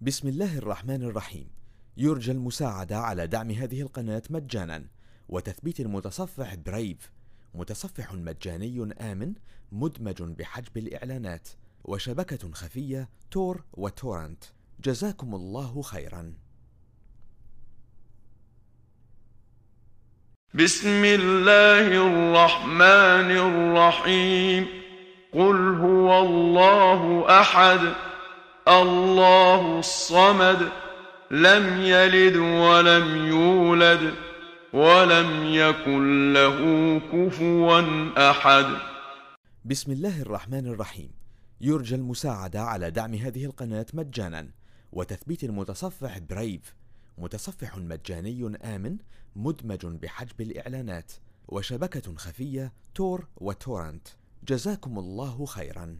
بسم الله الرحمن الرحيم. يرجى المساعدة على دعم هذه القناة مجانا. وتثبيت المتصفح برايف متصفح مجاني آمن مدمج بحجب الإعلانات. وشبكة خفية تور وتورنت. جزاكم الله خيرا. بسم الله الرحمن الرحيم. قل هو الله أحد. الله الصمد لم يلد ولم يولد ولم يكن له كفوا أحد. بسم الله الرحمن الرحيم. يرجى المساعدة على دعم هذه القناة مجانا. وتثبيت المتصفح برايف متصفح مجاني آمن مدمج بحجب الإعلانات. وشبكة خفية تور وتورنت. جزاكم الله خيرا.